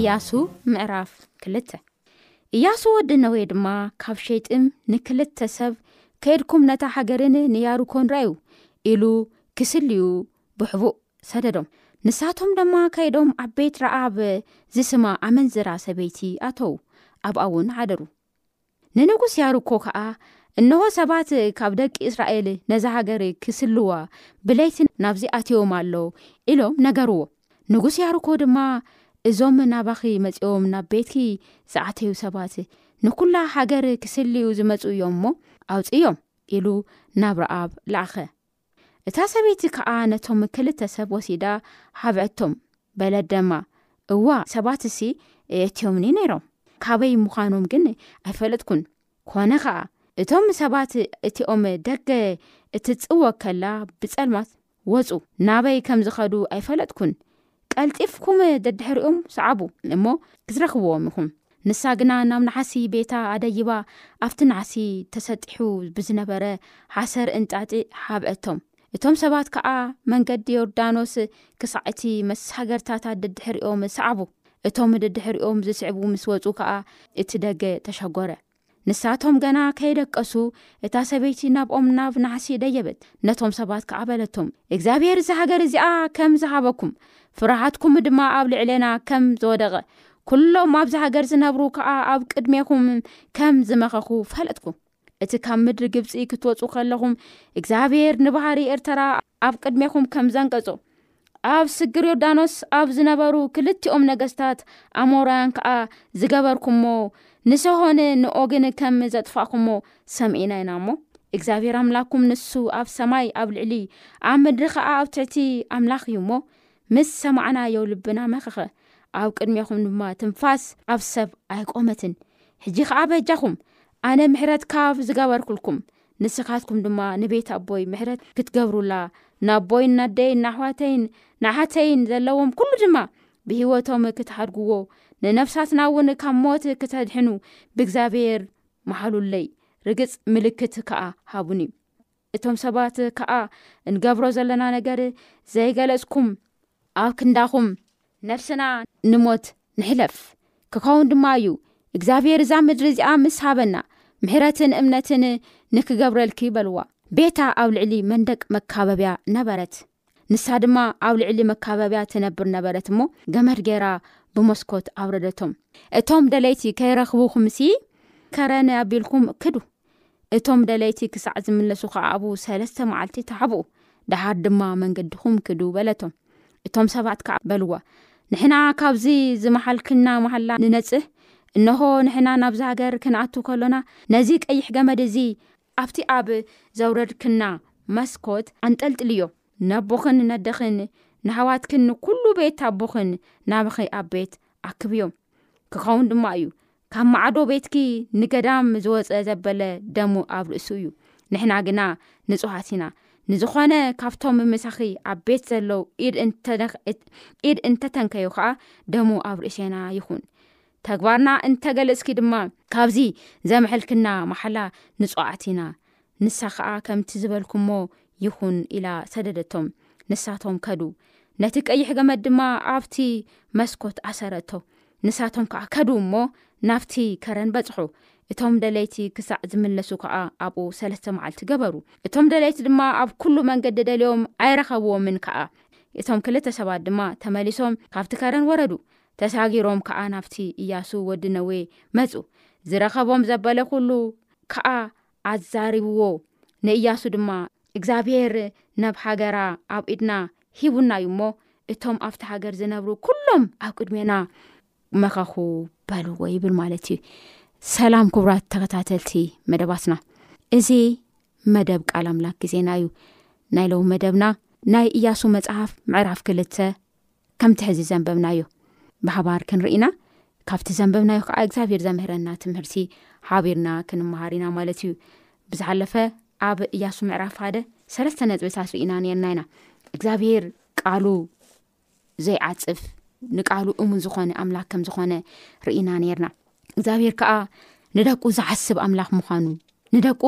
ኢያሱ ምዕራፍ ክልተ ኢያሱ ወዲ ነዌ ድማ ካብ ሸይጢም ንክልተ ሰብ ከይድኩም ነታ ሃገርን ንያሩኮን ረኣዩ ኢሉ ክስልዩ ብሕቡእ ሰደዶም ንሳቶም ደማ ከይዶም ኣብ ቤት ረኣብ ዝስማ ኣመንዝራ ሰበይቲ ኣተዉ ኣብኣ እውን ሓደሩ ንንጉስ ያርኮ ከኣ፣ እንሆ፣ ሰባት ካብ ደቂ እስራኤል ነዛ ሃገር ኪስልዋ ብለይቲ ናብዚ ኣትዮም ኣለዉ፣ ኢሎም ነገርዎ። ንጉስ ያርኮ ድማ፣ እዞም ናባኺ መጺኦም ናብ ቤትኪ ዝኣተዩ ሰባት፣ ንኵላ ሃገር ኪስልዩ ዝመጹ እዮም እሞ፣ ኣውጽእዮም፣ ኢሉ ናብ ረኣብ ለኣኸ። እታ ሰበይቲ ከኣ ነቶም ክልተ ሰብ ወሲዳ ሀበቶም። በለት ደማ፣ እዋ፣ ሰባትሲ የእትዮምኒ ነይሮም፣ ካበይ ምዃኖም ግን ኣይፈለጥኩን። ኮነ ኸኣ፣ እቶም ሰባት እቲኦም ደገ እትጽወግ ከላ ብጸልማት ወጹ፣ ናበይ ከም ዝኸዱ ኣይፈለጥኩን፣ ቀልጢፍኩም ደድሕሪኦም ስዓቡ እሞ ክትረኽብዎም ኢኹም። ንሳ ግና ናብ ናሕሲ ቤታ ኣደይባ ኣብቲ ናሕሲ ተሰጢሑ ብዝነበረ ሓሰር እንጣጢዕ ሓብአቶም። እቶም ሰባት ከኣ መንገዲ ዮርዳኖስ ክሳዕ እቲ መሳገርታታት ደድሕሪኦም ሰዓቡ። እቶም ደድሕሪኦም ዝስዕቡ ምስ ወጹ ከኣ እቲ ደገ ተሸጎረ። ንሳቶም ገና ከይደቀሱ እታ ሰበይቲ ናብኦም ናብ ናሕሲ ደየበት፣ ነቶም ሰባት ከኣ በለቶም፣ እግዚኣብሄር እዛ ሃገር እዚኣ ከም ዝሃበኩም፣ ፍርሃትኩም ድማ ኣብ ልዕሌና ከም ዝወደቐ፣ ኵሎም ኣብዛ ሃገር ዝነብሩ ከኣ ኣብ ቅድሜኹም ከም ዝመኸኹ ፈለጥኩ። እቲ ካብ ምድሪ ግብጺ ክትወጹ ከለኹም እግዚኣብሄር ንባህሪ ኤርተራ ኣብ ቅድሜኹም ከም ዘንቀጾ፣ ኣብ ስግር ዮርዳኖስ ኣብ ዝነበሩ ክልቲኦም ነገስታት ኣሞራውያን ከኣ ዝገበርኩሞ ንሰሆን ንኦግን ከም ዘጥፋእኩሞ ሰምዒና ኢና እሞ እግዚኣብሔር ኣምላኩም ንሱ ኣብ ሰማይ ኣብ ልዕሊ ኣብ ምድሪ ኸዓ ኣብ ትሕቲ ኣምላኽ እዩ እሞ ምስ ሰማዕና የው ልብና መኸኸ ኣብ ቅድሜኹም ድማ ትንፋስ ኣብ ሰብ ኣይቆመትን ሕጂ ኸዓ በጃኹም ኣነ ምሕረት ካብ ዝገበርኩልኩም ንስኻትኩም ድማ ንቤት ኣቦይ ምሕረት ክትገብሩላ ንኣቦይን ናደይን ናኣሕዋተይን ንኣሓተይን ዘለዎም ኩሉ ድማ ብህይወቶም ክትሓድጉዎ ንነፍሳትና እውን ካብ ሞት ክተድሕኑ ብእግዚኣብሔር መሓሉለይ ርግጽ ምልክት ከኣ ሃቡኒ እቶም ሰባት ከኣ እንገብሮ ዘለና ነገር ዘይገለጽኩም ኣብ ክንዳኹም ነፍስና ንሞት ንሕለፍ ክኸውን ድማ እዩ እግዚኣብሔር እዛ ምድሪ እዚኣ ምስ ሃበና ምሕረትን እምነትን ንክገብረልኪ በልዋ ቤታ ኣብ ልዕሊ መንደቅ መካበብያ ነበረት ንሳ ድማ ኣብ ልዕሊ መካበብያ ትነብር ነበረት እሞ ገመድ ገይራ ብመስኮት ኣውረደቶም እቶም ደለይቲ ከይረኽቡኹምሲ ከረን ኣቢልኩም ክዱ እቶም ደለይቲ ክሳዕ ዝምለሱ ኸዓ ኣብኡ ሰለስተ መዓልቲ ተሓብኡ፣ ደሓር ድማ መንገድኹም ክዱ በለቶም። እቶም ሰባት ከዓ በልዋ፣ ንሕና ካብዚ ዝመሓልክልና መሓላ ንነጽህ፣ እንሆ፣ ንሕና ናብዚ ሃገር ክንኣቱ ከሎና፣ ነዚ ቀይሕ ገመድ እዚ፣ ኣብቲ ኣብ ዘውረድክና መስኮት ኣንጠልጥልዮ፣ ነቦኽን ነደኽን ነሕዋትክን ንኵሉ ቤት ኣቦኽን ናብኺ ኣብ ቤት ኣክብዮም፣ ክኸውን ድማ እዩ፣ ካብ ማዕዶ ቤትኪ ንገዳም ዝወፀ ዘበለ ደሙ ኣብ ርእሱ እዩ ንሕና ግና ንጹሃት ኢና ንዝኾነ ካብቶም ምሳኺ ኣብ ቤት ዘለው ኢድ እንተተንከዩ ከዓ ደሙ ኣብ ርእሴና ይኹን ተግባርና እንተገለፅኪ ድማ ካብዚ ዘምሐልክና ማሓላ ንጹዓት ኢና ንሳ ኸኣ ከምቲ ዝበልኩሞ ይኹን ኢላ ሰደደቶም። ንሳቶም ከዱ። ነቲ ቀይሕ ገመድ ድማ ኣብቲ መስኮት ኣሰረቶ። ንሳቶም ከኣ ከዱ እሞ ናብቲ ከረን በጽሑ። እቶም ደለይቲ ክሳዕ ዝምለሱ ከኣ ኣብኡ ሰለስተ መዓልቲ ገበሩ። እቶም ደለይቲ ድማ ኣብ ኩሉ መንገዲ ደልዮም ኣይረኸብዎምን ከኣ። እቶም ክልተ ሰባት ድማ ተመሊሶም ካብቲ ከረን ወረዱ። ተሳጊሮም ከኣ ናብቲ እያሱ ወዲ ነዌ መጹ። ዝረኸቦም ዘበለ ኩሉ ከኣ ኣዛሪብዎ ንእያሱ ድማ እግዚኣብሄር ነብ ሃገራ ኣብ ኢድና ሂቡና እዩ እሞ እቶም ኣብቲ ሃገር ዝነብሩ ኩሎም ኣብ ቅድሜና መኸኹ በልዎ ይብል ማለት እዩ ሰላም ክቡራት ተከታተልቲ መደባትና እዚ መደብ ቃል ኣምላክ ግዜና እዩ ናይ ለው መደብና ናይ እያሱ መጽሓፍ ምዕራፍ ክልተ ከምቲ ሕዚ ዘንበብናዮ ብሓባር ክንርኢና ካብቲ ዘንበብናዮ ከዓ እግዚኣብሔር ዘምህረና ትምህርቲ ሓቢርና ክንምሃር ኢና ማለት እዩ ብዝሓለፈ ኣብ እያሱ ምዕራፍ ሃደ ሰለስተ ነጥብታት ርኢና ነርና ኢና እግዚኣብሄር ቃሉ ዘይዓፅፍ ንቃሉ እሙን ዝኾነ ኣምላኽ ከም ዝኾነ ርኢና ነርና እግዚኣብሄር ከዓ ንደቁ ዝሓስብ ኣምላኽ ምዃኑ ንደቁ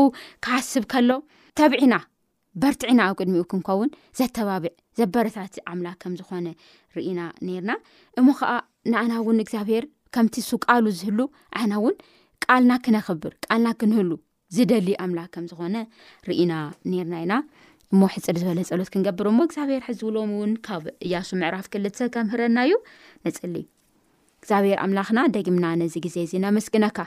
ክሓስብ ከሎ ተብዒና በርትዕና ኣብ ቅድሚኡ ክንከውን ዘተባብዕ ዘበረታት ኣምላክ ከም ዝኮነ ርኢና ነርና እሞ ከዓ ንኣና እውን እግዚኣብሄር ከምቲ ሱ ቃሉ ዝህሉ ኣና እውን ቃልና ክነክብር ቃልና ክንህሉ ዝደሊ ኣምላክ ከም ዝኮነ ርኢና ነርና ኢና እሞ ሕፅር ዝበለ ፀሎት ክንገብር እሞ እግዚኣብሄር ሕዝብሎም እውን ካብ እያሱ ምዕራፍ ክልተ ከምህረና እዩ ንፅሊ እግዚኣብሔር ኣምላኽና ደጊምና ነዚ ግዜ እዚ ነመስግነካ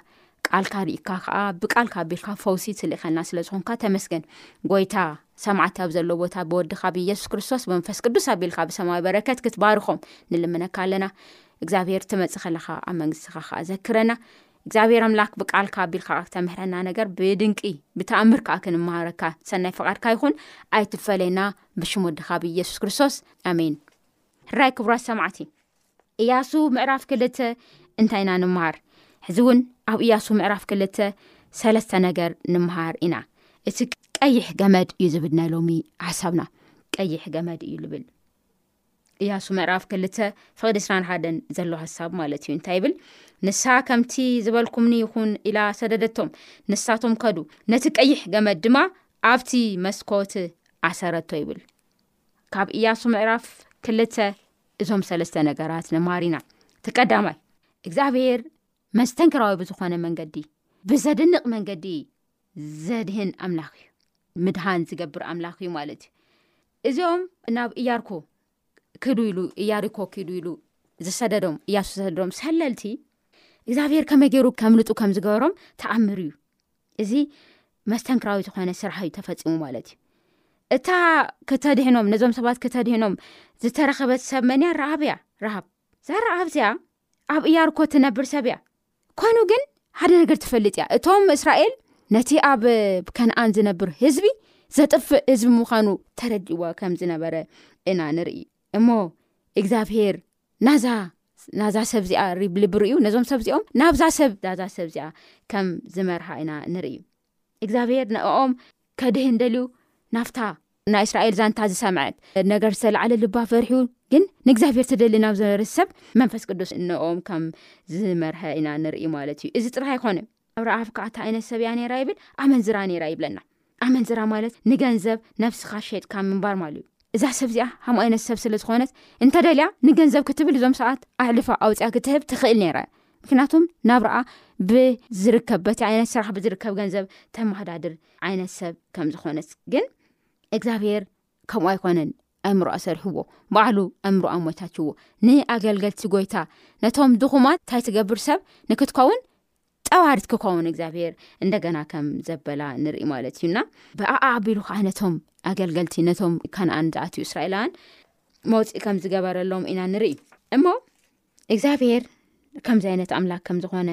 ቃልካ ርኢካ ከዓ ብቃልካ ኣቢልካ ፈውሲ ትልእኸልና ስለ ዝኾንካ ተመስገን ጎይታ ሰማዕቲ ኣብ ዘሎ ቦታ ብወድካ ብየሱስ ክርስቶስ ብመንፈስ ቅዱስ ኣቢልካ ብሰማዊ በረከት ክትባርኾም ንልምነካ ኣለና እግዚኣብሔር ትመፅ ከለካ ኣብ መንግስትካ ከዓ ዘክረና እግዚኣብሔር ኣምላክ ብቃልካ ኣቢልካ ክተምህረና ነገር ብድንቂ ብተኣምር ከዓ ክንምሃረካ ሰናይ ፍቃድካ ይኹን ኣይትፈለየና ብሽሙ ድካ ብየሱስ ክርስቶስ ኣሜን ሕራይ ክቡራት ሰማዕቲ እያሱ ምዕራፍ ክልተ እንታይ ኢና ንምሃር ሕዚ እውን ኣብ እያሱ ምዕራፍ ክልተ ሰለስተ ነገር ንምሃር ኢና እቲ ቀይሕ ገመድ እዩ ዝብል ናይ ሎሚ ሓሳብና ቀይሕ ገመድ እዩ ዝብል እያሱ ምዕራፍ ክልተ ፍቅዲ ስራን ሓደን ዘሎ ሃሳብ ማለት እዩ እንታይ ይብል ንሳ ከምቲ ዝበልኩምኒ ይኹን ኢላ ሰደደቶም ንሳቶም ከዱ ነቲ ቀይሕ ገመድ ድማ ኣብቲ መስኮት ኣሰረቶ ይብል ካብ እያሱ ምዕራፍ ክልተ እዞም ሰለስተ ነገራት ንማሪና እቲ ቀዳማይ እግዚኣብሔር መስተንክራዊ ብዝኾነ መንገዲ ብዘድንቕ መንገዲ ዘድህን ኣምላኽ እዩ ምድሃን ዝገብር ኣምላኽ እዩ ማለት እዩ እዚኦም ናብ እያርኮ ክዱ ኢሉ እያርኮ ክዱ ኢሉ ዝሰደዶም እያሱ ዝሰደዶም ሰለልቲ እግዚኣብሔር ከመይ ገይሩ ከምልጡ ከም ዝገበሮም ተኣምር እዩ እዚ መስተንክራዊ ዝኾነ ስራሕ እዩ ተፈፂሙ ማለት እዩ እታ ክተድሕኖም ነዞም ሰባት ክተድሕኖም ዝተረኸበት ሰብ መን እያ ረሃብ እያ ረሃብ እዛ ረሃብ እዚኣ ኣብ እያርኮ ትነብር ሰብ እያ ኮይኑ ግን ሓደ ነገር ትፈልጥ እያ እቶም እስራኤል ነቲ ኣብ ከነኣን ዝነብር ህዝቢ ዘጥፍእ ህዝቢ ምዃኑ ተረድእዎ ከም ዝነበረ እና ንርኢ እሞ እግዚኣብሄር ናዛ ሰብ እዚኣ ሪብልቢ ርእዩ ነዞም ሰብ እዚኦም ናብዛ ሰብ ዛዛ ሰብ እዚኣ ከም ዝመርሃ ኢና ንርእዩ እግዚኣብሄር ንኦም ከድህን ደልዩ ናፍታ ናይ እስራኤል ዛንታ ዝሰምዐት ነገር ዝተላዓለ ልባ ፈርሑ ግን ንእግዚኣብሄር ተደሊ ናብ ዝነበረ ሰብ መንፈስ ቅዱስ ንኦም ከም ዝመርሀ ኢና ንርኢ ማለት እዩ እዚ ጥራሕ ኣይኮነ ኣብርሃፍ ከኣ ታይ ዓይነት ሰብ እያ ነይራ ይብል ኣመንዝራ ነይራ ይብለና ኣመንዝራ ማለት ንገንዘብ ነብስካ ሸጥካ ምንባር ማለዩ እዛ ሰብ እዚኣ ሃም ኣይነት ሰብ ስለ ዝኮነት እንተደልያ ንገንዘብ ክትብል እዞም ሰዓት ኣሕልፋ ኣውፅያ ክትህብ ትክእል ነይራ እያ ምክንያቱም ናብ ረኣ ብዝርከብ በቲ ዓይነት ስራሕ ብዝርከብ ገንዘብ ተማህዳድር ዓይነት ሰብ ከም ዝኮነት ግን እግዚኣብሄር ከምኡ ኣይኮነን ኣእምሮኣ ሰርሕዎ ባዕሉ ኣእምሮ ኣሞይታችዎ ንኣገልገልቲ ጎይታ ነቶም ድኹማት እንታይ ትገብር ሰብ ንክትከውን ጠዋሪት ክኸውን እግዚኣብሄር እንደገና ከም ዘበላ ንርኢ ማለት እዩና ብኣኣ ኣቢሉ ከዓ ነቶም ኣገልገልቲ ነቶም ከነኣን ዝኣትዩ እስራኤላውያን መውፅኢ ከም ዝገበረሎም ኢና ንርኢ እሞ እግዚኣብሄር ከምዚ ዓይነት ኣምላክ ከም ዝኾነ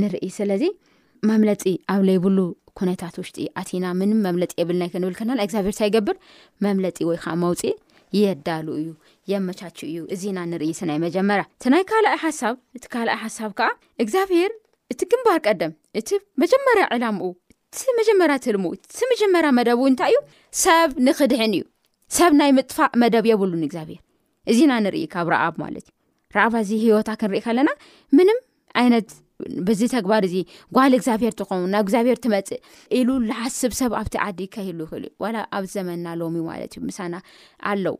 ንርኢ ስለዚ መምለፂ ኣብ ለይብሉ ኩነታት ውሽጢ ኣቲና ምንም መምለፂ የብል ናይ ክንብል ከና እግዚኣብሄር ሳ ይገብር መምለፂ ወይ ከዓ መውፅ የዳሉ እዩ የመቻቹ እዩ እዚና ንርኢ ስናይ መጀመርያ እቲ ናይ ካልኣይ ሓሳብ እቲ ካልኣይ ሓሳብ ከዓ እግዚኣብሄር እቲ ግንባር ቀደም እቲ መጀመርያ ዕላምኡ እቲ መጀመርያ ትልሙ እቲ መጀመርያ መደቡ እንታይ እዩ ሰብ ንክድሕን እዩ ሰብ ናይ ምጥፋእ መደብ የብሉን እግዚኣብሄር እዚ ኢና ንርኢ ካብ ረኣብ ማለት እዩ ረኣብ ኣዚ ሂወታ ክንርኢ ከለና ምንም ዓይነት በዚ ተግባር እዚ ጓል እግዚኣብሄር ትኸውን ናብ እግዚኣብሄር ትመፅእ ኢሉ ዝሓስብ ሰብ ኣብቲ ዓዲ ከህሉ ይኽእልዩ ዋላ ኣብ ዘመንና ሎሚ ማለት እዩ ምሳና ኣለው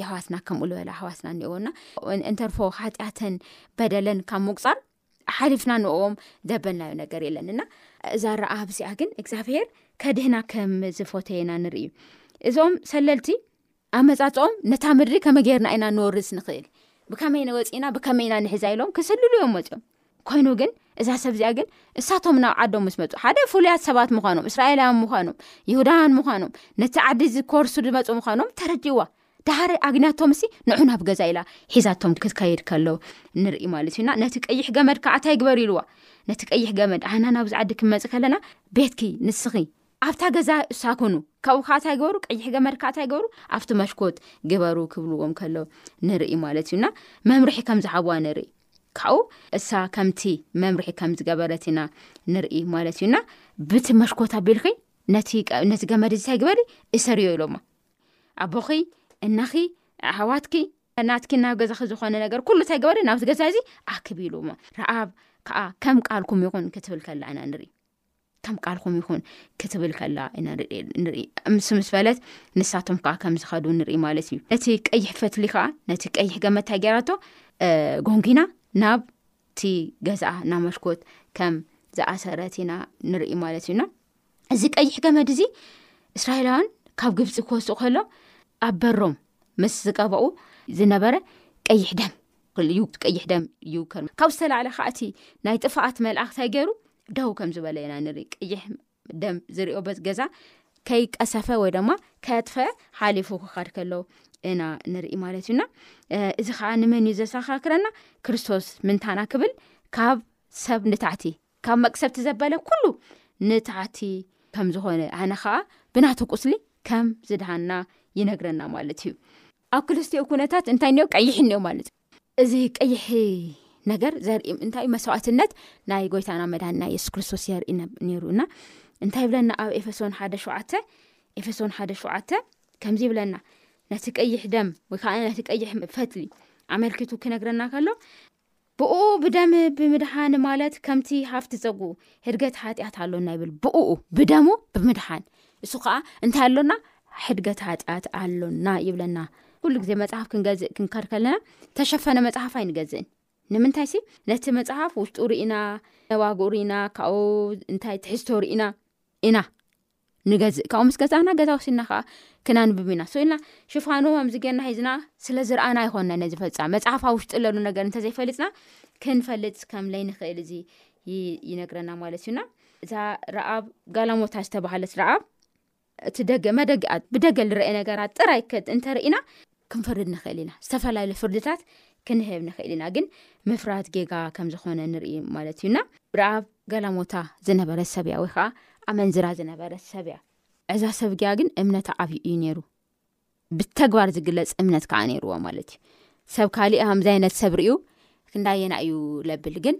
የሕዋትና ከምኡ ልበላ ኣሕዋትና እኒኦዎና እንተርፎ ሓጢኣተን በደለን ካብ ምቁፃር ሓሊፍና ንእዎም ዘበልናዮ ነገር የለን እና እዛ ረኣብ እዚኣ ግን እግዚኣብሄር ከድህና ከም ዝፎተየና ንርኢ እዩ እዞም ሰለልቲ ኣብ መፃፅኦም ነታ ምድሪ ከመ ገርና ኢና ንወርስ ንኽእል ብከመይ ነወፂእና ብከመይ ኢና ንሕዛ ኢሎም ክስልሉ እዮም መፅኦም ኮይኑ ግን እዛ ሰብ እዚኣ ግን እሳቶም ናብ ዓዶም ምስ መፁ ሓደ ፍሉያት ሰባት ምዃኖም እስራኤላውያን ምዃኖም ይሁዳውያን ምዃኖም ነቲ ዓዲ ዝኮርሱ ዝመፁ ምዃኖም ተረዲእዋ ዳሃሪ ኣግንያቶም ሲ ንዑ ናብ ገዛ ኢላ ሒዛቶም ክትከይድ ከሎ ንርኢ ማለት እዩና ነቲ ቀይሕ ገመድ ከዓ እንታይ ግበር ኢልዋ ነቲ ቀይሕ ገመድ ኣና ናብዚ ዓዲ ክመፅ ከለና ቤትኪ ንስኺ ኣብታ ገዛ ሳኮኑ ካብኡ ከዓ እንታይ ገበሩ ቀይሕ ገመድ ከዓ እንታይ ገበሩ ኣብቲ መሽኮት ግበሩ ክብልዎም ከሎ ንርኢ ማለት እዩና መምርሒ ከም ዝሓዋ ንርኢ ካብኡ እሳ ከምቲ መምርሒ ከም ዝገበረት ኢና ንርኢ ማለት እዩና ብቲ መሽኮት ኣቢልኪ ነቲ ገመድ እዚ ንታይ ግበሪ እሰርዮ ኢሎሞ ኣቦኺ እናኺ ኣሕዋትኪ ናትኪ ናብ ገዛኺ ዝኾነ ነገር ኩሉ ንታይ ግበሪ ናብቲ ገዛ እዚ ኣክቢ ኢሉሞ ረኣብ ከዓ ከም ቃልኩም ይኹን ክትብል ከላ ኢና ንርኢ ከም ቃልኩም ይኹን ክትብል ከላ ኢናንርኢ ምስ ምስ በለት ንሳቶም ከዓ ከም ዝኸዱ ንርኢ ማለት እዩ ነቲ ቀይሕ ፈትሊ ከዓ ነቲ ቀይሕ ገመታይ ገራቶ ጎንጊና ናብ እቲ ገዛኣ ናመልኮት ከም ዝኣሰረት ኢና ንርኢ ማለት እዩና እዚ ቀይሕ ገመድ እዚ እስራኤላውያን ካብ ግብፂ ክወስኡ ከሎ ኣብ በሮም ምስ ዝቀበኡ ዝነበረ ቀይሕ ደም ክልዩ ቀይሕ ደም እዩ ከ ካብ ዝተላዕለ ከዓ እቲ ናይ ጥፋኣት መልእክታይ ገይሩ ደው ከም ዝበለ ኢና ንርኢ ቀይሕ ደም ዝሪኦ በት ገዛ ከይቀሰፈ ወይ ድማ ከጥፈ ሓሊፉ ክካድ ከለዉ እና ንርኢ ማለት እዩና እዚ ከዓ ንመን እዩ ዘሳካክረና ክርስቶስ ምንታና ክብል ካብ ሰብ ንታሕቲ ካብ መቅሰብቲ ዘበለ ኩሉ ንታሕቲ ከም ዝኮነ ኣነ ከዓ ብናተ ቁስሊ ከም ዝድሃና ይነግረና ማለት እዩ ኣብ ክልስቲኡ ኩነታት እንታይ እኒኦ ቀይሕ እኒኦ ማለት እዩ እዚ ቀይሕ ነገር ዘርኢ እንታይ ዩ መስዋእትነት ናይ ጎይታና መድሃኒና የሱስ ክርስቶስ የርኢ ነይሩ እና እንታይ ይብለና ኣብ ኤፌሶን ሓደ ሸዓተ ኤፌሶን ሓደ ሸዓተ ከምዚ ይብለና ነቲ ቀይሕ ደም ወይ ከዓ ነቲ ቀይሕ ፈትሊ ኣመልኪቱ ክነግረና ከሎ ብእኡ ብደም ብምድሓን ማለት ከምቲ ሃፍቲ ፀጉኡ ህድገት ሓጢኣት ኣሎና ይብል ብእኡ ብደሙ ብምድሓን እሱ ከዓ እንታይ ኣሎና ሕድገት ሓጢኣት ኣሎና ይብለና ኩሉ ግዜ መፅሓፍ ክንገዝእ ክንከድ ከለና ተሸፈነ መፅሓፍ ኣይንገዝእን ንምንታይ ሲ ነቲ መፅሓፍ ውሽጡ ርኢና ነዋግኡ ርኢና ካብኡ እንታይ ትሕዝቶ ርኢና ኢና ንገዝእ ካብኡ ምስ ገዛእና ገዛ ወሲድና ከዓ ክናንብብ ኢና ስኢልና ሽፋኑ ከምዚ ገርና ሒዝና ስለ ዝረኣና ይኮንና ነዚ ፈፃ መፅሓፍ ኣብ ውሽጢ ለሉ ነገር እንተዘይፈሊጥና ክንፈልጥ ከምለይ ንክእል እዚ ይነግረና ማለት እዩና እዛ ረኣብ ጋላሞታ ዝተባሃለት ረኣብ እቲ ደገ መደግኣት ብደገ ዝረአ ነገራት ጥራይ እንተርኢና ክንፈርድ ንኽእል ኢና ዝተፈላለዩ ፍርድታት ክንህብ ንኽእል ኢና ግን ምፍራድ ጌጋ ከም ዝኾነ ንርኢ ማለት እዩና ረኣብ ገላሞታ ዝነበረ ሰብ እያ ወይ ከዓ ኣመንዝራ ዝነበረ ሰብ እያ እዛ ሰብ ግያ ግን እምነት ዓብዩ እዩ ነይሩ ብተግባር ዝግለፅ እምነት ከዓ ነይርዎ ማለት እዩ ሰብ ካሊእ ኣምዚ ይነት ሰብ ርዩ ክንዳየና እዩ ለብል ግን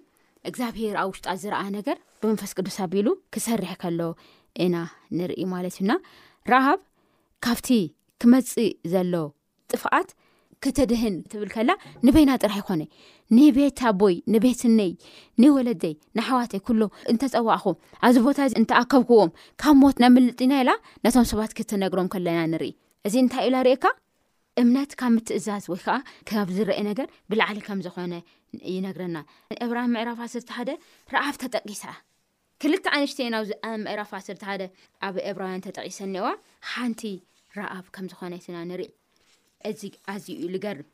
እግዚኣብሄር ኣብ ውሽጣ ዝረኣ ነገር ብመንፈስ ቅዱስ ኣቢሉ ክሰርሕ ከሎ ኢና ንርኢ ማለት እዩና ረሃብ ካብቲ ክመፅእ ዘሎ ጥፍኣት ከተድህን ትብል ከላ ንበይና ጥራሕ ይኮነ ንቤት ኣቦይ ንቤትነይ ንወለደይ ንሓዋተይ ኩሎ እንተፀዋእኹ ኣብዚ ቦታ እዚ እንተኣከብክዎም ካብ ሞት ነምልጥና ኢላ ነቶም ሰባት ክትነግሮም ከለና ንርኢ እዚ እንታይ ኢላ ርእካ እምነት ካብ ምትእዛዝ ወይ ከዓ ካብ ዝረአ ነገር ብላዕሊ ከም ዝኾነ ይነግረና እብራሂም ምዕራፍ ዓሰርተ ሓደ ረኣፍ ተጠቂሳ ክልተ ኣንሽቲ እየን ኣብዚ ኣብ ምዕራፍ ዓሰርተ ሓደ ኣብ ኤብራውያን ተጠቒሰን እኒኦዋ ሓንቲ ረኣብ ከም ዝኾነት ኢና ንርኢ እዚ ኣዝዩ እዩ ዝገርም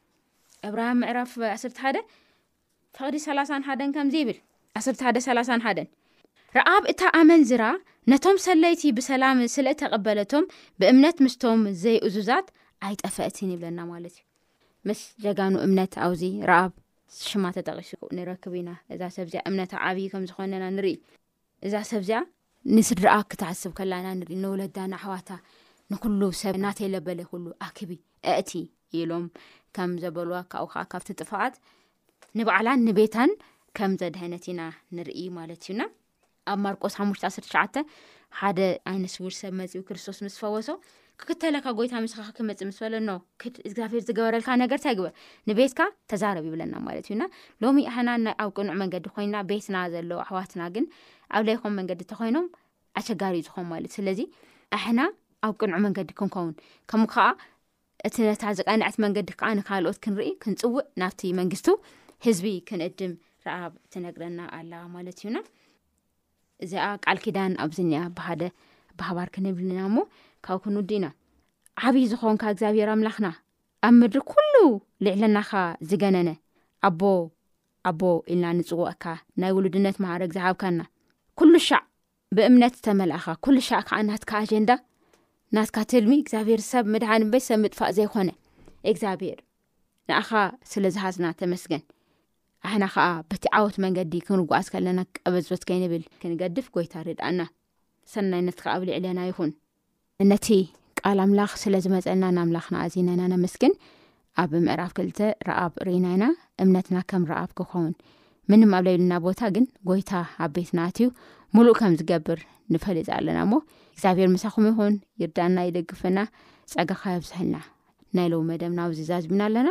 እብራውያን ምዕራፍ ዓሰርተ ሓደ ፍቕዲ ሰላሳን ሓደን ከምዚ ይብል ዓሰርተ ሓደ ሰላሳን ሓደን ረኣብ እታ ኣመንዝራ ነቶም ሰለይቲ ብሰላም ስለ እተቐበለቶም ብእምነት ምስቶም ዘይእዙዛት ኣይጠፈእትን ይብለና ማለት እዩ ምስ ጀጋኑ እምነት ኣውዚ ረኣብ ሽማ ተጠቂሱ ንረክብ ኢና እዛ ሰብ እዚኣ እምነታ ዓብዪ ከም ዝኾነና ንርኢ እዛ ሰብ እዚኣ ንስድራኣ ክትሓስብ ከላና ንርኢ ንወለዳ ንኣሕዋታ ንኩሉ ሰብ ናተይ ለበለ ኩሉ ኣክቢ ኣእቲ ኢሎም ከም ዘበልዋ ካብኡ ከዓ ካብቲ ጥፋኣት ንባዕላን ንቤታን ከም ዘድሀነት ኢና ንርኢ ማለት እዩና ኣብ ማርቆስ ሓሙሽ ዓሰርተ ትሽዓተ ሓደ ዓይነ ስውር ሰብ መፅኡ ክርስቶስ ምስ ፈወሶ ክክተለካ ጎይታ ምስኻ ክመፅ ምስ በለ ኖ ክድ እግዚኣብሄር ዝገበረልካ ነገር ንታይ ግበር ንቤትካ ተዛረብ ይብለና ማለት እዩና ሎሚ ኣሕና ናይ ኣብ ቅኑዕ መንገዲ ኮይና ቤትና ዘለዎ ኣሕዋትና ግን ኣብ ላይኮም መንገዲ እተኮይኖም ኣሸጋሪ እዩ ዝኾን ማለት እዩ ስለዚ ኣሕና ኣብ ቅኑዕ መንገዲ ክንከውን ከምኡ ከዓ እቲ ነታ ዝቀንዐት መንገዲ ከዓ ንካልኦት ክንርኢ ክንፅውዕ ናብቲ መንግስቱ ህዝቢ ክንእድም ረኣብ ትነግረና ኣላ ማለት እዩና እዚኣ ቃል ኪዳን ኣብዝኒያ ብሓደ ባህባር ክንብልና እሞ ካብ ክንውዲ ኢና ዓብዪ ዝኮንካ እግዚኣብሔር ኣምላኽና ኣብ ምድሪ ኩሉ ልዕልናኻ ዝገነነ ኣቦ ኣቦ ኢልና ንፅውቕካ ናይ ውሉድነት መሃረግ ዝሃብካና ኩሉ ሻዕ ብእምነት ዝተመልእኻ ኩልሻዕ ከዓ ናትካ ኣጀንዳ ናትካ ትልሚ እግዚኣብሔር ሰብ ምድሓን እምበይ ሰብ ምጥፋእ ዘይኮነ እግዚኣብሔር ንኣኻ ስለ ዝሃዝና ተመስገን ኣሕና ከዓ በቲ ዓወት መንገዲ ክንጓዓዝ ከለና ቀበዝበት ከይንብል ክንገድፍ ጎይታ ርድኣና ሰናይነትካ ኣብ ልዕለና ይኹን ነቲ ቃል ኣምላኽ ስለ ዝመፀና ንኣምላኽና ኣዚነና ነመስግን ኣብ ምዕራፍ ክልተ ረኣብ ርኢና ኢና እምነትና ከም ረኣብ ክኸውን ምንም ኣብ ለይልና ቦታ ግን ጎይታ ኣብ ቤትና ኣትዩ ሙሉእ ከም ዝገብር ንፈልጥ ኣለና እሞ እግዚኣብሔር ምሳኹም ይኹን ይርዳና ይደግፈና ፀጋካ የብዝሐልና ናይ ለው መደብ ናብዚ ዛዝብና ኣለና